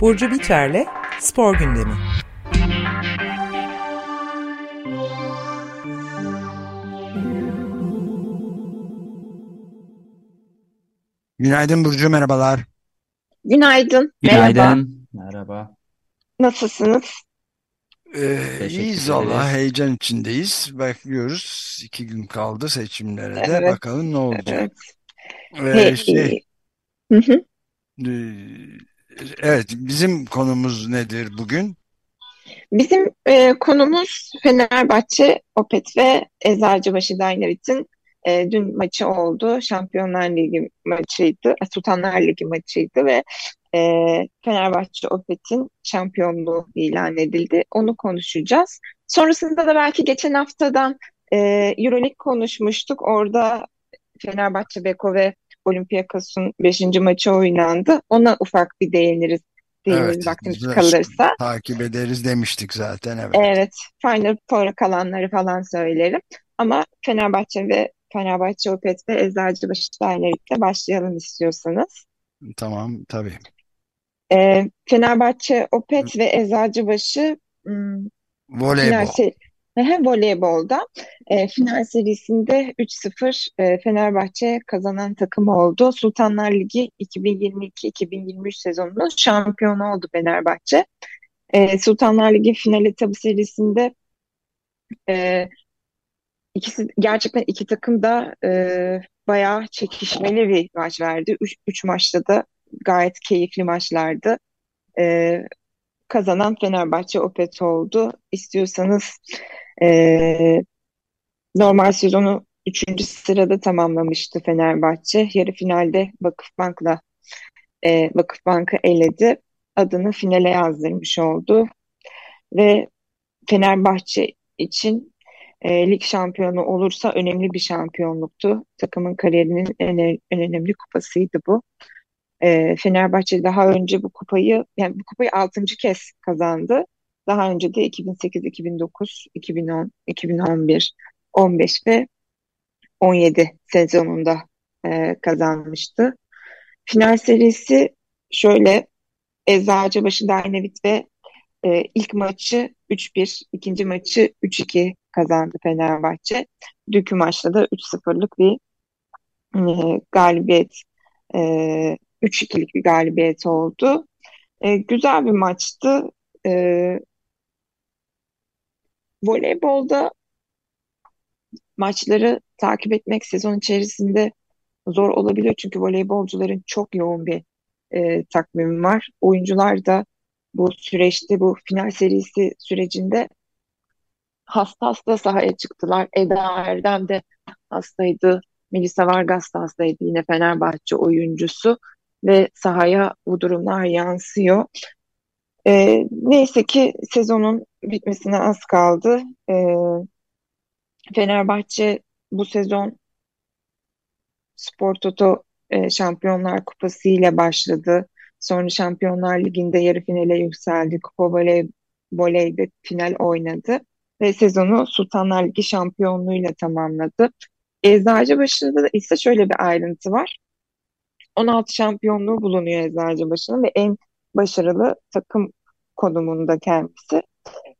Burcu Biterle Spor Gündemi. Günaydın Burcu, merhabalar. Günaydın. Günaydın. Merhaba. Nasılsınız? Ee, iyiyiz valla, heyecan içindeyiz. Bekliyoruz. İki gün kaldı seçimlere de. Evet, Bakalım ne olacak. evet. Ee, şey, hı hı. e, evet, bizim konumuz nedir bugün? Bizim e, konumuz Fenerbahçe, Opet ve Eczacıbaşı Dynamite'in e, dün maçı oldu. Şampiyonlar Ligi maçıydı, e, Sultanlar Ligi maçıydı ve e, Fenerbahçe Opet'in şampiyonluğu ilan edildi. Onu konuşacağız. Sonrasında da belki geçen haftadan e, Euroleague konuşmuştuk. Orada Fenerbahçe, Beko ve Olympiakos'un 5. maçı oynandı. Ona ufak bir değiniriz, değiniriz Evet, vaktimiz kalırsa. takip ederiz demiştik zaten, evet. Evet, Final Four'a kalanları falan söylerim. Ama Fenerbahçe ve Fenerbahçe Opet ve Eczacıbaşı Dernek'le başlayalım istiyorsanız. Tamam, tabii. Ee, Fenerbahçe Opet ve Eczacıbaşı hmm, final Voleybol. Aha, voleybolda e, final serisinde 3-0 e, Fenerbahçe kazanan takım oldu. Sultanlar Ligi 2022-2023 sezonunun şampiyonu oldu Fenerbahçe. E, Sultanlar Ligi final etabı serisinde e, ikisi gerçekten iki takım da e, bayağı çekişmeli bir maç verdi. Üç maçta da gayet keyifli maçlardı. E, kazanan Fenerbahçe Opet oldu. İstiyorsanız e, normal sezonu 3. sırada tamamlamıştı Fenerbahçe. Yarı finalde Vakıfbank'la e, Vakıfbank'ı eledi. Adını finale yazdırmış oldu. Ve Fenerbahçe için e, lig şampiyonu olursa önemli bir şampiyonluktu. Takımın kariyerinin en, en önemli kupasıydı bu. E, Fenerbahçe daha önce bu kupayı yani bu kupayı 6. kez kazandı. Daha önce de 2008, 2009, 2010, 2011, 15 ve 17 sezonunda e, kazanmıştı. Final serisi şöyle Eczacıbaşı Dynamit ve e, ilk maçı 3-1, ikinci maçı 3-2 kazandı Fenerbahçe. Dünkü maçta da 3-0'lık bir e, galibiyet, e, 3-2'lik bir galibiyet oldu. E, güzel bir maçtı. E, voleybolda maçları takip etmek sezon içerisinde zor olabiliyor çünkü voleybolcuların çok yoğun bir e, takvimi var. Oyuncular da bu süreçte, bu final serisi sürecinde hasta hasta sahaya çıktılar. Eda Erdem de hastaydı. Melisa Vargas da hastaydı yine Fenerbahçe oyuncusu ve sahaya bu durumlar yansıyor. E, neyse ki sezonun bitmesine az kaldı. E, Fenerbahçe bu sezon Spor Toto e, Şampiyonlar Kupası ile başladı. Sonra Şampiyonlar Ligi'nde yarı finale yükseldi. Kupa voleybolde final oynadı. Ve sezonu Sultanlar Ligi şampiyonluğuyla tamamladı. Eczacıbaşı'nda da ise şöyle bir ayrıntı var. 16 şampiyonluğu bulunuyor Eczacıbaşı'nın ve en başarılı takım konumunda kendisi.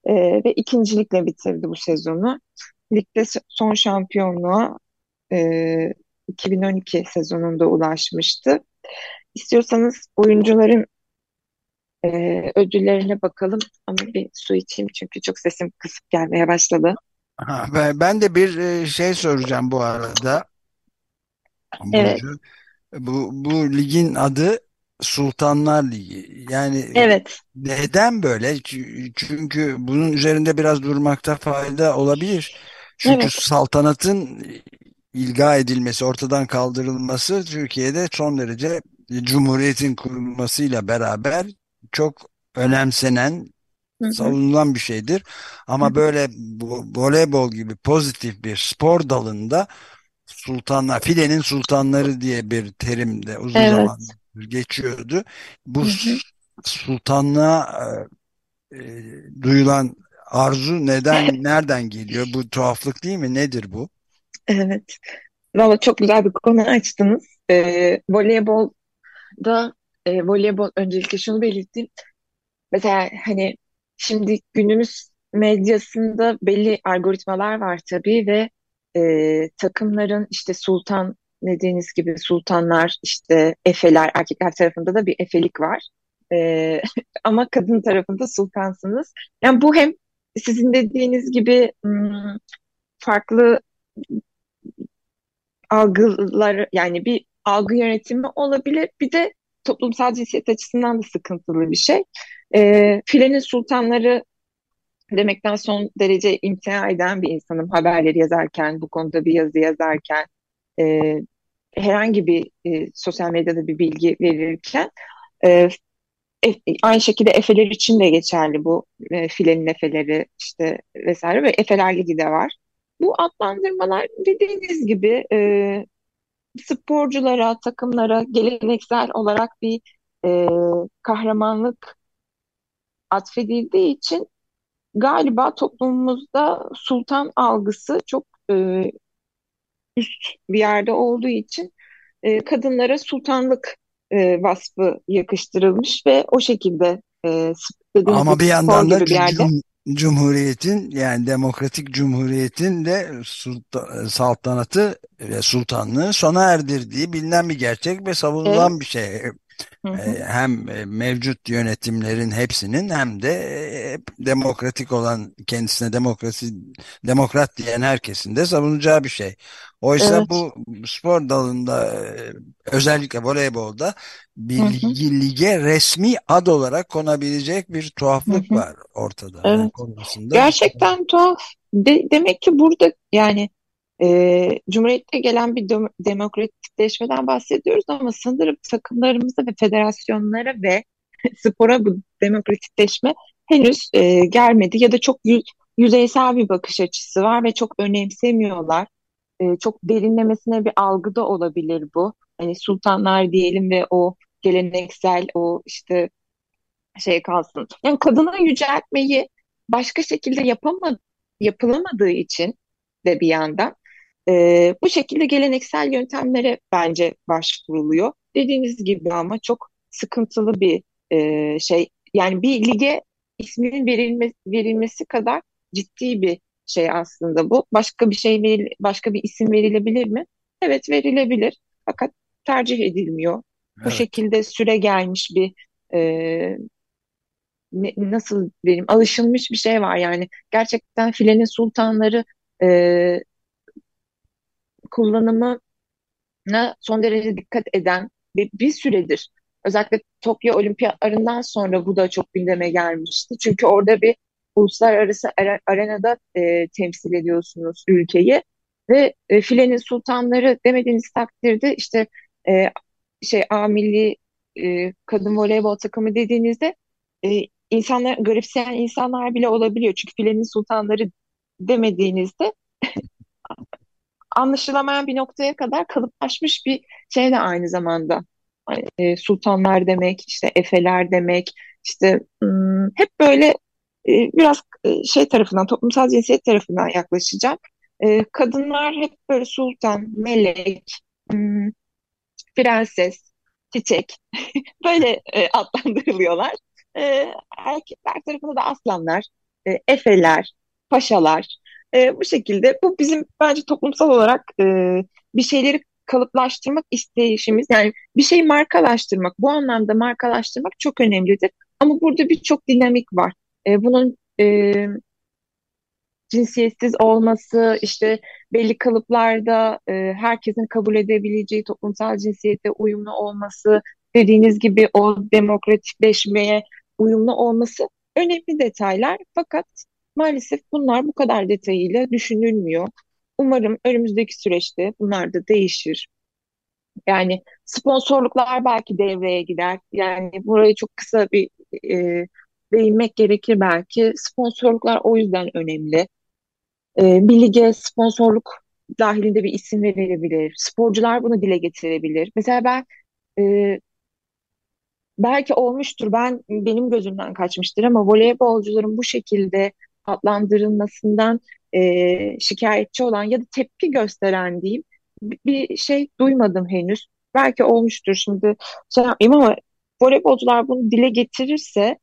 E, ve ikincilikle bitirdi bu sezonu. Ligde son şampiyonluğa e, 2012 sezonunda ulaşmıştı. İstiyorsanız oyuncuların e, ödüllerine bakalım ama bir su içeyim çünkü çok sesim kısık gelmeye başladı. Ha, ben, ben de bir e, şey soracağım bu arada. Evet, Burcu. Bu, bu ligin adı Sultanlar Ligi. Yani evet, neden böyle? Çü- Çünkü bunun üzerinde biraz durmakta fayda olabilir. Çünkü evet. saltanatın ilga edilmesi, ortadan kaldırılması Türkiye'de son derece Cumhuriyet'in kurulmasıyla beraber çok önemsenen, Hı hı, savunulan bir şeydir. Ama hı. böyle vo- voleybol gibi pozitif bir spor dalında sultanlar, filenin sultanları diye bir terim de uzun Evet. zaman geçiyordu. Bu Hı s- hı. sultanlığa e, e, duyulan arzu neden, nereden geliyor? Bu tuhaflık değil mi? Nedir bu? Evet. Valla çok güzel bir konu açtınız. Ee, voleybolda e, voleybol öncelikle şunu belirteyim. Mesela hani şimdi günümüz medyasında belli algoritmalar var tabii ve e, takımların işte sultan dediğiniz gibi sultanlar işte efeler erkekler tarafında da bir efelik var. E, ama kadın tarafında sultansınız. Yani bu hem sizin dediğiniz gibi hmm, farklı algılar yani bir algı yönetimi olabilir. Bir de toplumsal cinsiyet açısından da sıkıntılı bir şey. E, filenin sultanları demekten son derece imtina eden bir insanım haberleri yazarken, bu konuda bir yazı yazarken, e, herhangi bir e, sosyal medyada bir bilgi verirken e, e, aynı şekilde Efeler için de geçerli bu e, filenin Efeleri işte vesaire ve Efeler Ligi de var. Bu adlandırmalar dediğiniz gibi e, sporculara, takımlara geleneksel olarak bir e, kahramanlık atfedildiği için galiba toplumumuzda sultan algısı çok e, üst bir yerde olduğu için e, kadınlara sultanlık e, vasfı yakıştırılmış ve o şekilde e, Ama bir yandan da bir yerde. Cumhuriyetin yani demokratik cumhuriyetin de saltanatı ve sultanlığı sona erdirdiği bilinen bir gerçek ve savunulan evet. bir şey. Hem e, mevcut yönetimlerin hepsinin hem de e, demokratik olan kendisine demokrasi demokrat diyen herkesin de savunacağı bir şey. Oysa evet. bu spor dalında e, özellikle voleybolda bir ligi, lige resmi ad olarak konabilecek bir tuhaflık hı hı. var ortada. Evet. Yani konusunda. Gerçekten tuhaf. De, demek ki burada yani e, Cumhuriyet'te gelen bir dem demokratikleşmeden bahsediyoruz ama sanırım takımlarımıza ve federasyonlara ve spora bu demokratikleşme henüz e, gelmedi ya da çok yüz, yüzeysel bir bakış açısı var ve çok önemsemiyorlar. E, çok derinlemesine bir algı da olabilir bu. Hani sultanlar diyelim ve o geleneksel o işte şey kalsın. Yani kadına yüceltmeyi başka şekilde yapamadı, yapılamadığı için de bir yandan e, bu şekilde geleneksel yöntemlere bence başvuruluyor. Dediğiniz gibi ama çok sıkıntılı bir e, şey. Yani bir lige isminin verilmesi, verilmesi kadar ciddi bir şey aslında bu. Başka bir şey veril, başka bir isim verilebilir mi? Evet verilebilir. Fakat tercih edilmiyor. Evet. Bu şekilde süre gelmiş bir e, ne, nasıl benim alışılmış bir şey var yani gerçekten filenin sultanları e, kullanımına son derece dikkat eden bir, bir süredir özellikle Tokyo Olimpiyatlarından sonra bu da çok gündeme gelmişti. Çünkü orada bir uluslararası arenada e, temsil ediyorsunuz ülkeyi ve e, filenin sultanları demediğiniz takdirde işte e, şey A milli e, kadın voleybol takımı dediğinizde e, insanlar garipseyen insanlar bile olabiliyor. Çünkü filenin sultanları demediğinizde anlaşılamayan bir noktaya kadar kalıplaşmış bir şey de aynı zamanda. E, sultanlar demek, işte efeler demek, işte hmm, hep böyle e, biraz e, şey tarafından, toplumsal cinsiyet tarafından yaklaşacak. E, kadınlar hep böyle sultan, melek, hmm, prenses, çiçek böyle e, adlandırılıyorlar. E, erkekler tarafında da aslanlar, e, efeler, paşalar, e, bu şekilde bu bizim bence toplumsal olarak e, bir şeyleri kalıplaştırmak isteyişimiz yani bir şey markalaştırmak bu anlamda markalaştırmak çok önemlidir. Ama burada birçok dinamik var. E, bunun e, cinsiyetsiz olması, işte belli kalıplarda e, herkesin kabul edebileceği toplumsal cinsiyete uyumlu olması, dediğiniz gibi o demokratikleşmeye uyumlu olması önemli detaylar. Fakat Maalesef bunlar bu kadar detayıyla düşünülmüyor. Umarım önümüzdeki süreçte bunlar da değişir. Yani sponsorluklar belki devreye gider. Yani burayı çok kısa bir e, değinmek gerekir belki. Sponsorluklar o yüzden önemli. E, bir lige sponsorluk dahilinde bir isim verilebilir. Sporcular bunu dile getirebilir. Mesela ben e, belki olmuştur. Ben benim gözümden kaçmıştır ama voleybolcuların bu şekilde adlandırılmasından e, şikayetçi olan ya da tepki gösteren diyeyim bir şey duymadım henüz. Belki olmuştur şimdi şey yapmayayım ama voleybolcular bunu dile getirirse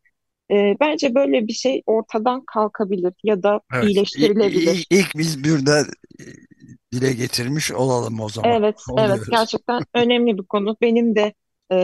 E, bence böyle bir şey ortadan kalkabilir ya da Evet. iyileştirilebilir. İlk, ilk biz burada e, dile getirmiş olalım o zaman. Evet, evet Oluyoruz. gerçekten önemli bir konu. Benim de e,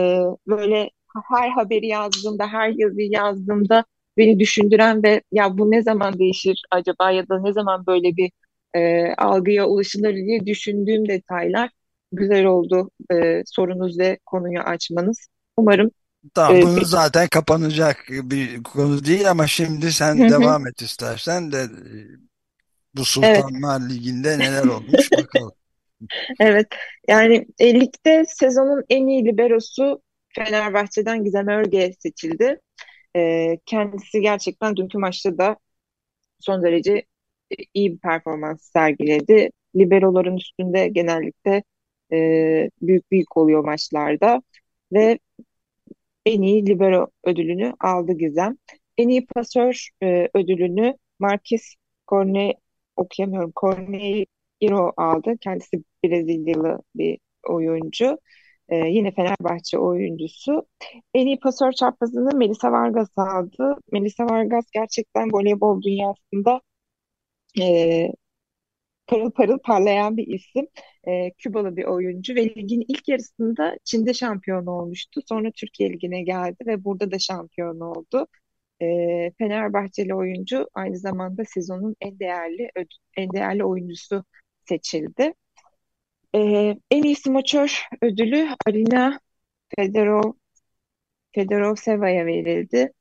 böyle her haberi yazdığımda, her yazıyı yazdığımda beni düşündüren ve ya bu ne zaman değişir acaba ya da ne zaman böyle bir e, algıya ulaşılır diye düşündüğüm detaylar güzel oldu e, sorunuz ve konuyu açmanız. Umarım Tamam, e, bunu zaten kapanacak bir konu değil ama şimdi sen hı. devam et istersen de e, bu evet Sultanlar Ligi'nde neler olmuş bakalım. evet yani e, ligde sezonun en iyi liberosu Fenerbahçe'den Gizem Örge seçildi. E, kendisi gerçekten dünkü maçta da son derece e, iyi bir performans sergiledi. Liberoların üstünde genellikle e, büyük büyük oluyor maçlarda ve en iyi libero ödülünü aldı Gizem. En iyi pasör e, ödülünü Marquis Corne okuyamıyorum. Corneiro aldı. Kendisi Brezilyalı bir oyuncu. E, yine Fenerbahçe oyuncusu. En iyi pasör çaprazını Melisa Vargas aldı. Melisa Vargas gerçekten voleybol dünyasında e, parıl parıl parlayan bir isim. E, Kübalı bir oyuncu ve ligin ilk yarısında Çin'de şampiyon olmuştu. Sonra Türkiye Ligi'ne geldi ve burada da şampiyon oldu. E, Fenerbahçeli oyuncu aynı zamanda sezonun en değerli en değerli oyuncusu seçildi. E, en iyi smaçör ödülü Arina Fedorov Fedorovseva'ya verildi.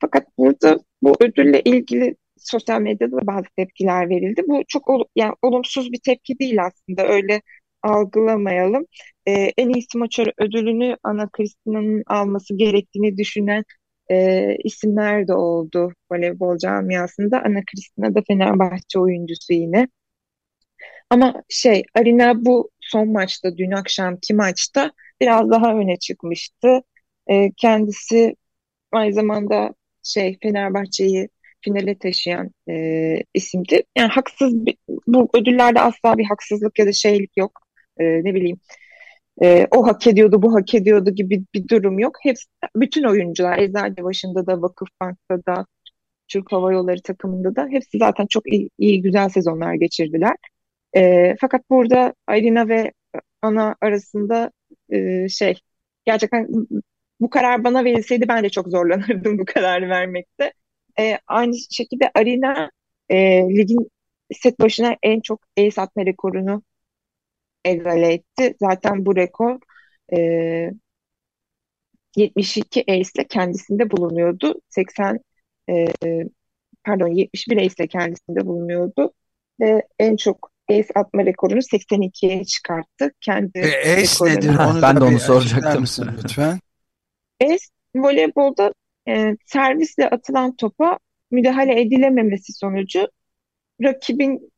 Fakat burada bu ödülle ilgili sosyal medyada da bazı tepkiler verildi. Bu çok ol- yani olumsuz bir tepki değil aslında. Öyle algılamayalım. Ee, en iyi smaçör ödülünü Ana Cristina'nın alması gerektiğini düşünen e, isimler de oldu voleybol camiasında. Ana Cristina da Fenerbahçe oyuncusu yine. Ama şey Arina bu son maçta dün akşamki maçta biraz daha öne çıkmıştı. Ee, kendisi aynı zamanda şey Fenerbahçe'yi finale taşıyan e, isimdi. Yani haksız bir, bu ödüllerde asla bir haksızlık ya da şeylik yok. E, ne bileyim e, o hak ediyordu bu hak ediyordu gibi bir durum yok. Hepsi bütün oyuncular Eczacıbaşı'nda da Vakıfbank'ta da Türk Hava Yolları takımında da hepsi zaten çok iyi, iyi güzel sezonlar geçirdiler. E, fakat burada Aylina ve Ana arasında e, şey gerçekten bu karar bana verilseydi ben de çok zorlanırdım bu kararı vermekte. E, aynı şekilde Arina e, ligin set başına en çok ace atma rekorunu egale etti. Zaten bu rekor e, 72 ace ile kendisinde bulunuyordu. 80 e, pardon 71 ace ile kendisinde bulunuyordu. Ve en çok ace atma rekorunu 82'ye çıkarttı. Kendi E, ace nedir? Onu ben da de onu soracaktım. lütfen? Ace voleybolda e, servisle atılan topa müdahale edilememesi sonucu rakibin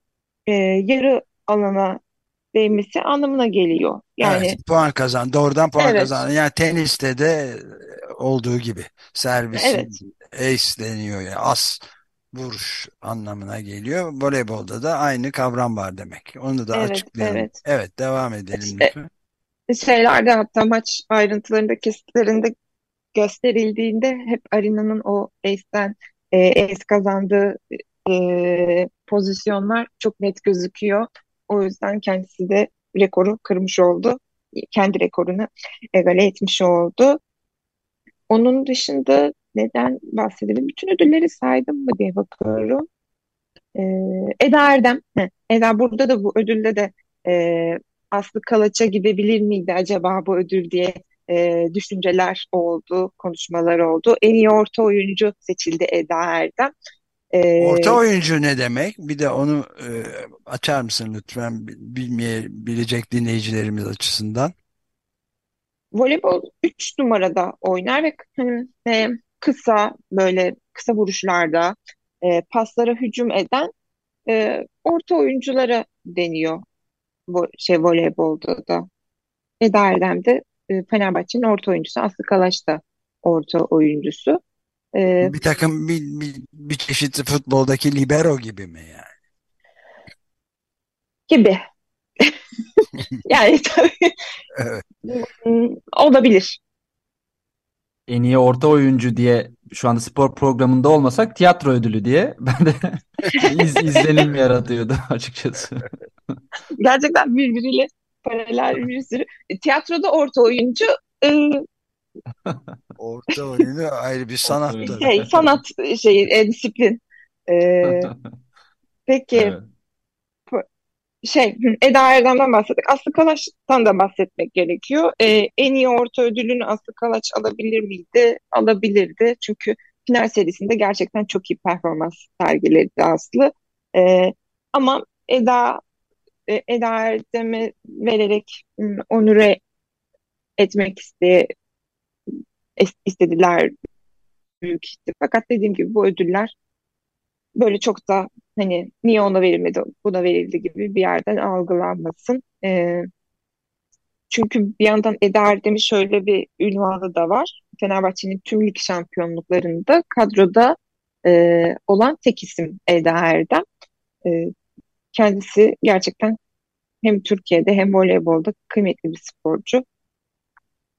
e, yarı alana değmesi anlamına geliyor. Yani Evet, puan kazan. Doğrudan puan evet, kazan. Yani teniste de olduğu gibi servisin evet, ace deniyor ya. As vuruş anlamına geliyor. Voleybolda da aynı kavram var demek. Onu da evet, açıklayalım. evet. Evet, devam edelim İşte lütfen. şeylerde hatta maç ayrıntılarında kesitlerinde gösterildiğinde hep Arina'nın o ace'den e, ace kazandığı e, pozisyonlar çok net gözüküyor. O yüzden kendisi de rekoru kırmış oldu. Kendi rekorunu egale etmiş oldu. Onun dışında neden bahsedelim? Bütün ödülleri saydım mı diye bakıyorum. Ee, Eda Erdem. Heh, Eda burada da bu ödülde de e, Aslı Kalaç'a gidebilir miydi acaba bu ödül diye e, düşünceler oldu, konuşmalar oldu. En iyi orta oyuncu seçildi Eda Erdem. Orta Ee, oyuncu ne demek? Bir de onu e, açar mısın lütfen bilmeyebilecek dinleyicilerimiz açısından? voleybol 3 numarada oynar ve hani, e, kısa böyle kısa vuruşlarda e, paslara hücum eden e, orta oyunculara deniyor bu şey voleybolda da. Eda Erdem de e, Fenerbahçe'nin orta oyuncusu. Aslı Kalaş da orta oyuncusu. E, Bir takım bir, bir, bir çeşit futboldaki libero gibi mi yani? gibi. Yani tabii Evet. olabilir. En iyi orta oyuncu diye şu anda spor programında olmasak tiyatro ödülü diye ben de iz, izlenim yaratıyordu açıkçası. Gerçekten birbiriyle paralel bir sürü. Tiyatroda orta oyuncu e, orta oyunu ayrı bir sanat. Şey, sanat şeyi, e, disiplin. E, peki evet şey Eda Erdem'den bahsettik. Aslı Kalaç'tan da bahsetmek gerekiyor. Ee, en iyi orta ödülünü Aslı Kalaç alabilir miydi? Alabilirdi. Çünkü final serisinde gerçekten çok iyi performans sergiledi Aslı. Ee, ama Eda e, Eda Erdem'e vererek onure etmek iste, istediler büyük ihtimal. Fakat dediğim gibi bu ödüller böyle çok da hani niye ona verilmedi buna verildi gibi bir yerden algılanmasın. E, çünkü bir yandan Eda Erdem'in şöyle bir ünvanı da var. Fenerbahçe'nin tüm lig şampiyonluklarında kadroda e, olan tek isim Eda Erdem. E, kendisi gerçekten hem Türkiye'de hem voleybolda kıymetli bir sporcu.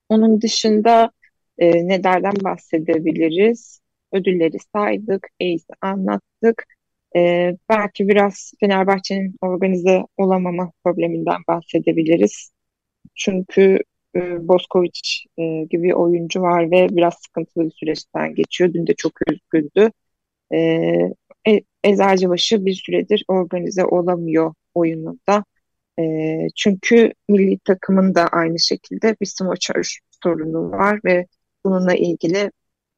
Onun dışında e, nelerden bahsedebiliriz? Ödülleri saydık, ACE anlattık. Ee, belki biraz Fenerbahçe'nin organize olamama probleminden bahsedebiliriz. Çünkü e, Boskovic e, gibi oyuncu var ve biraz sıkıntılı bir süreçten geçiyor. Dün de çok üzgündü. E, e, Eczacıbaşı bir süredir organize olamıyor oyununda. E, çünkü milli takımın da aynı şekilde bir smoçör sorunu var ve bununla ilgili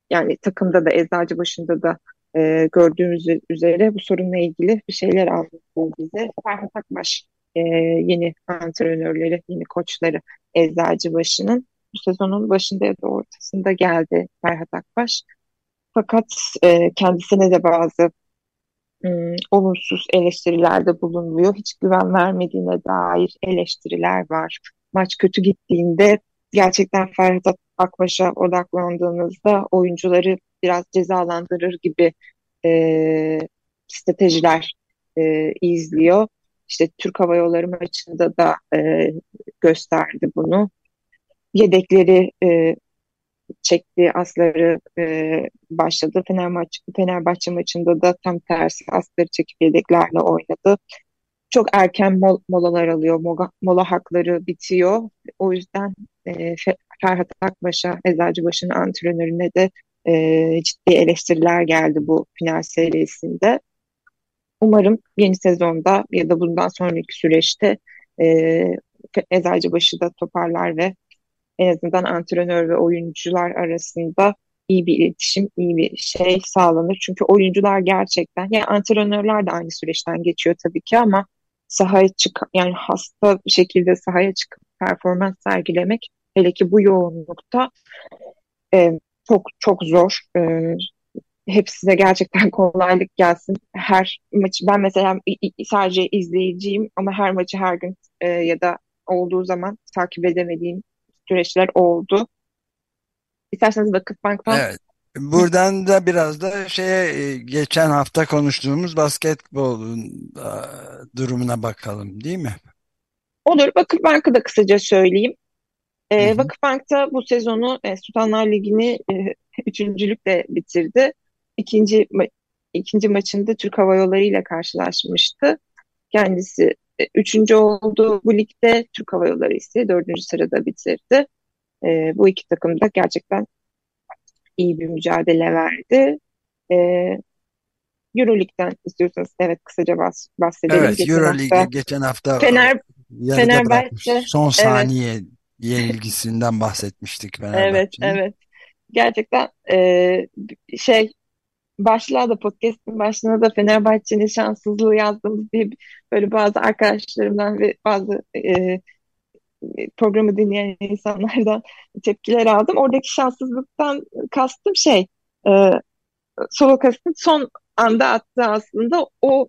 yani takımda da Eczacıbaşı'nda da e, gördüğümüz üzere bu sorunla ilgili bir şeyler anlatıyor bize. Ferhat Akbaş e, yeni antrenörleri, yeni koçları Eczacıbaşı'nın bu sezonun başında ya da ortasında geldi Ferhat Akbaş. Fakat e, kendisine de bazı ım, olumsuz eleştirilerde bulunuyor. Hiç güven vermediğine dair eleştiriler var. Maç kötü gittiğinde gerçekten Ferhat Akbaş'a odaklandığınızda oyuncuları biraz cezalandırır gibi e, stratejiler e, izliyor. İşte Türk Hava Yolları maçında da e, gösterdi bunu. Yedekleri e, çekti, asları e, başladı. Fenerbahçe, Fenerbahçe maçında da tam tersi asları çekip yedeklerle oynadı. Çok erken mol, molalar alıyor, mola, mola hakları bitiyor. O yüzden e, Ferhat Akbaş'a, Eczacıbaşı'nın antrenörüne de e, ciddi eleştiriler geldi bu final serisinde. Umarım yeni sezonda ya da bundan sonraki süreçte e, Eczacıbaşı da toparlar ve en azından antrenör ve oyuncular arasında iyi bir iletişim, iyi bir şey sağlanır. Çünkü oyuncular gerçekten, yani antrenörler de aynı süreçten geçiyor tabii ki ama sahaya çık yani hasta bir şekilde sahaya çıkıp performans sergilemek hele ki bu yoğunlukta e, çok çok zor. E, hep size gerçekten kolaylık gelsin. Her maçı ben mesela sadece izleyiciyim ama her maçı her gün e, ya da olduğu zaman takip edemediğim süreçler oldu. İsterseniz Vakıfbank'tan Evet. Buradan da biraz da şeye geçen hafta konuştuğumuz basketbol durumuna bakalım değil mi? Olur. Vakıfbank'ı da kısaca söyleyeyim. E, Vakıfbank'ta bu sezonu e, Sultanlar Ligi'ni e, üçüncülükle bitirdi. İkinci, ma ikinci maçında Türk Hava Yolları ile karşılaşmıştı. Kendisi e, üçüncü oldu bu ligde. Türk Hava Yolları ise dördüncü sırada bitirdi. E, bu iki takım da gerçekten iyi bir mücadele verdi. E, Euroleague'den istiyorsanız evet kısaca bahs bahsedelim. Evet Euroleague'e geçen hafta Fener, Fenerbahçe son saniye evet yenilgisinden bahsetmiştik Fenerbahçe'nin. Evet, evet. Gerçekten e, şey başlığa da podcast'in başlığına da Fenerbahçe'nin şanssızlığı yazdığımız diye böyle bazı arkadaşlarımdan ve bazı e, programı dinleyen insanlardan tepkiler aldım. Oradaki şanssızlıktan kastım şey e, Solokas'ın son anda attığı aslında o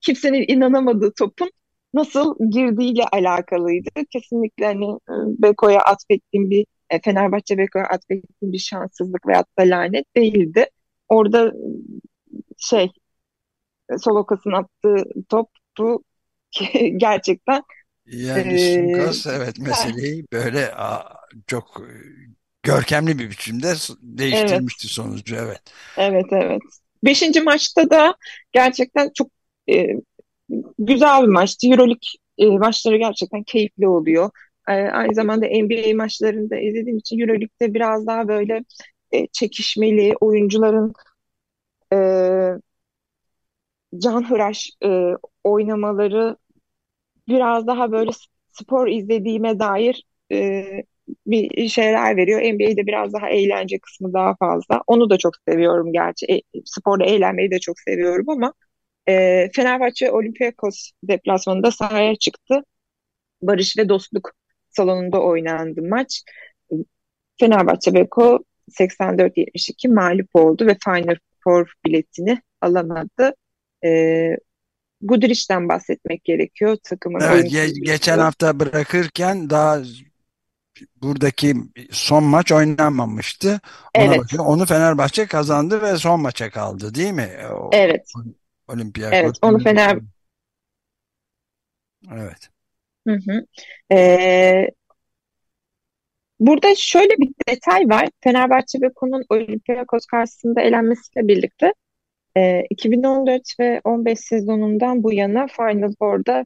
kimsenin inanamadığı topun nasıl girdiğiyle alakalıydı. Kesinlikle hani e, Beko'ya atfettiğim bir e, Fenerbahçe Beko'ya atfettiğim bir şanssızlık veyahut da lanet değildi. Orada şey Solokas'ın attığı top bu gerçekten yani e, Simkas evet meseleyi böyle çok görkemli bir biçimde değiştirmişti evet. sonucu. Evet. Evet, evet. Beşinci maçta da gerçekten çok e, güzel bir maçtı. Euroleague e, maçları gerçekten keyifli oluyor. E, aynı zamanda NBA maçlarını da izlediğim için Euroleague'de biraz daha böyle e, çekişmeli oyuncuların e, canhıraş e, oynamaları biraz daha böyle spor izlediğime dair bir şeyler veriyor. NBA'de biraz daha eğlence kısmı daha fazla. Onu da çok seviyorum gerçi. E, sporda eğlenmeyi de çok seviyorum ama e, Fenerbahçe Olympiakos deplasmanında sahaya çıktı. Barış ve Dostluk salonunda oynandı maç. Fenerbahçe Beko 84-72 mağlup oldu ve Final Four biletini alamadı. E, Guduric'den bahsetmek gerekiyor takımın evet, ge geçen hafta bırakırken daha buradaki son maç oynanmamıştı. Ona evet. Bakıyor. Onu Fenerbahçe kazandı ve son maça kaldı değil mi? O, evet. Olimpiyakos. Evet, onu Fener Evet. Hı hı. Ee, burada şöyle bir detay var. Fenerbahçe Beko'nun Olympiakos karşısında elenmesiyle birlikte e, 2014 ve 15 sezonundan bu yana Final Four'da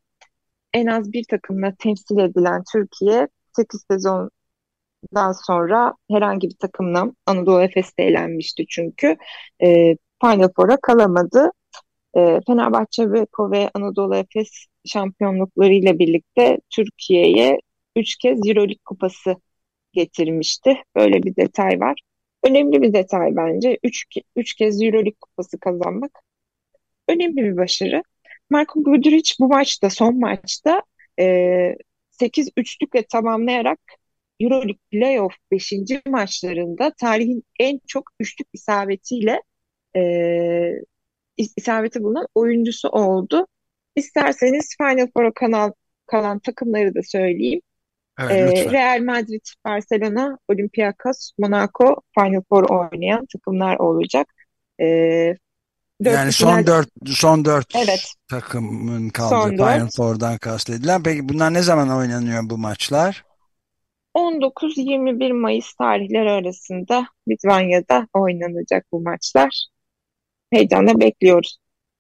en az bir takımla temsil edilen Türkiye 8 sezondan sonra herhangi bir takımla Anadolu Efes'te elenmişti çünkü. E, Final Four'a kalamadı. E, Fenerbahçe, Beko ve Anadolu Efes şampiyonluklarıyla birlikte Türkiye'ye 3 kez Euroleague kupası getirmişti. Böyle bir detay var. Önemli bir detay bence. Üç, üç kez Euroleague kupası kazanmak önemli bir başarı. Marko Guduric bu maçta, son maçta e, 8 üçlükle tamamlayarak Euroleague Playoff 5. maçlarında tarihin en çok üçlük isabetiyle e, isabeti bulunan oyuncusu oldu. İsterseniz Final Four'a kalan, kalan takımları da söyleyeyim. Evet, ee, Real Madrid, Barcelona, Olympiakos, Monaco Final Four oynayan takımlar olacak. Ee, yani son final... dört son dört evet. takımın kaldığı son Final Four'dan kastedilen. Peki bunlar ne zaman oynanıyor bu maçlar? 19-21 Mayıs tarihleri arasında Litvanya'da oynanacak bu maçlar. Heyecanla bekliyoruz.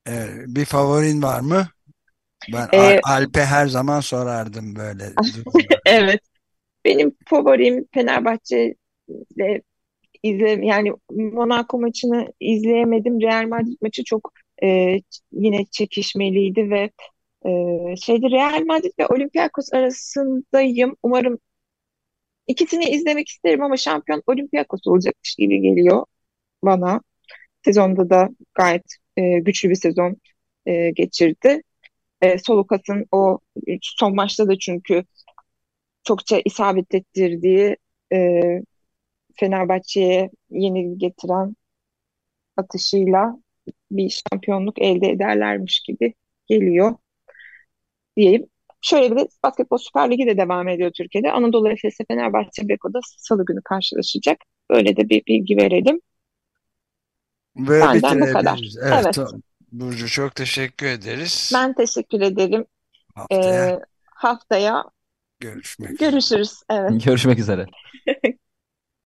Ee, bir favorin var mı? Ben ee, Alp'e her zaman sorardım böyle. evet. Benim favorim Fenerbahçe ile izle yani Monaco maçını izleyemedim. Real Madrid maçı çok e, yine çekişmeliydi ve e, şeydi Real Madrid ve Olympiakos arasındayım. Umarım ikisini izlemek isterim ama şampiyon Olympiakos olacakmış gibi geliyor bana. Sezonda da gayet e, güçlü bir sezon e, geçirdi. E, Solukas'ın o son maçta da çünkü çokça isabet ettirdiği e, Fenerbahçe'ye yeni getiren atışıyla bir şampiyonluk elde ederlermiş gibi geliyor diyeyim. Şöyle bir de Basketbol Süper Ligi de devam ediyor Türkiye'de. Anadolu Efes Fenerbahçe Beko'da salı günü karşılaşacak. Böyle de bir bilgi verelim. Ve Benden bu kadar. Evet. evet. Burcu çok teşekkür ederiz. Ben teşekkür ederim. Haftaya, ee, haftaya görüşmek görüşürüz. Evet. Görüşmek üzere.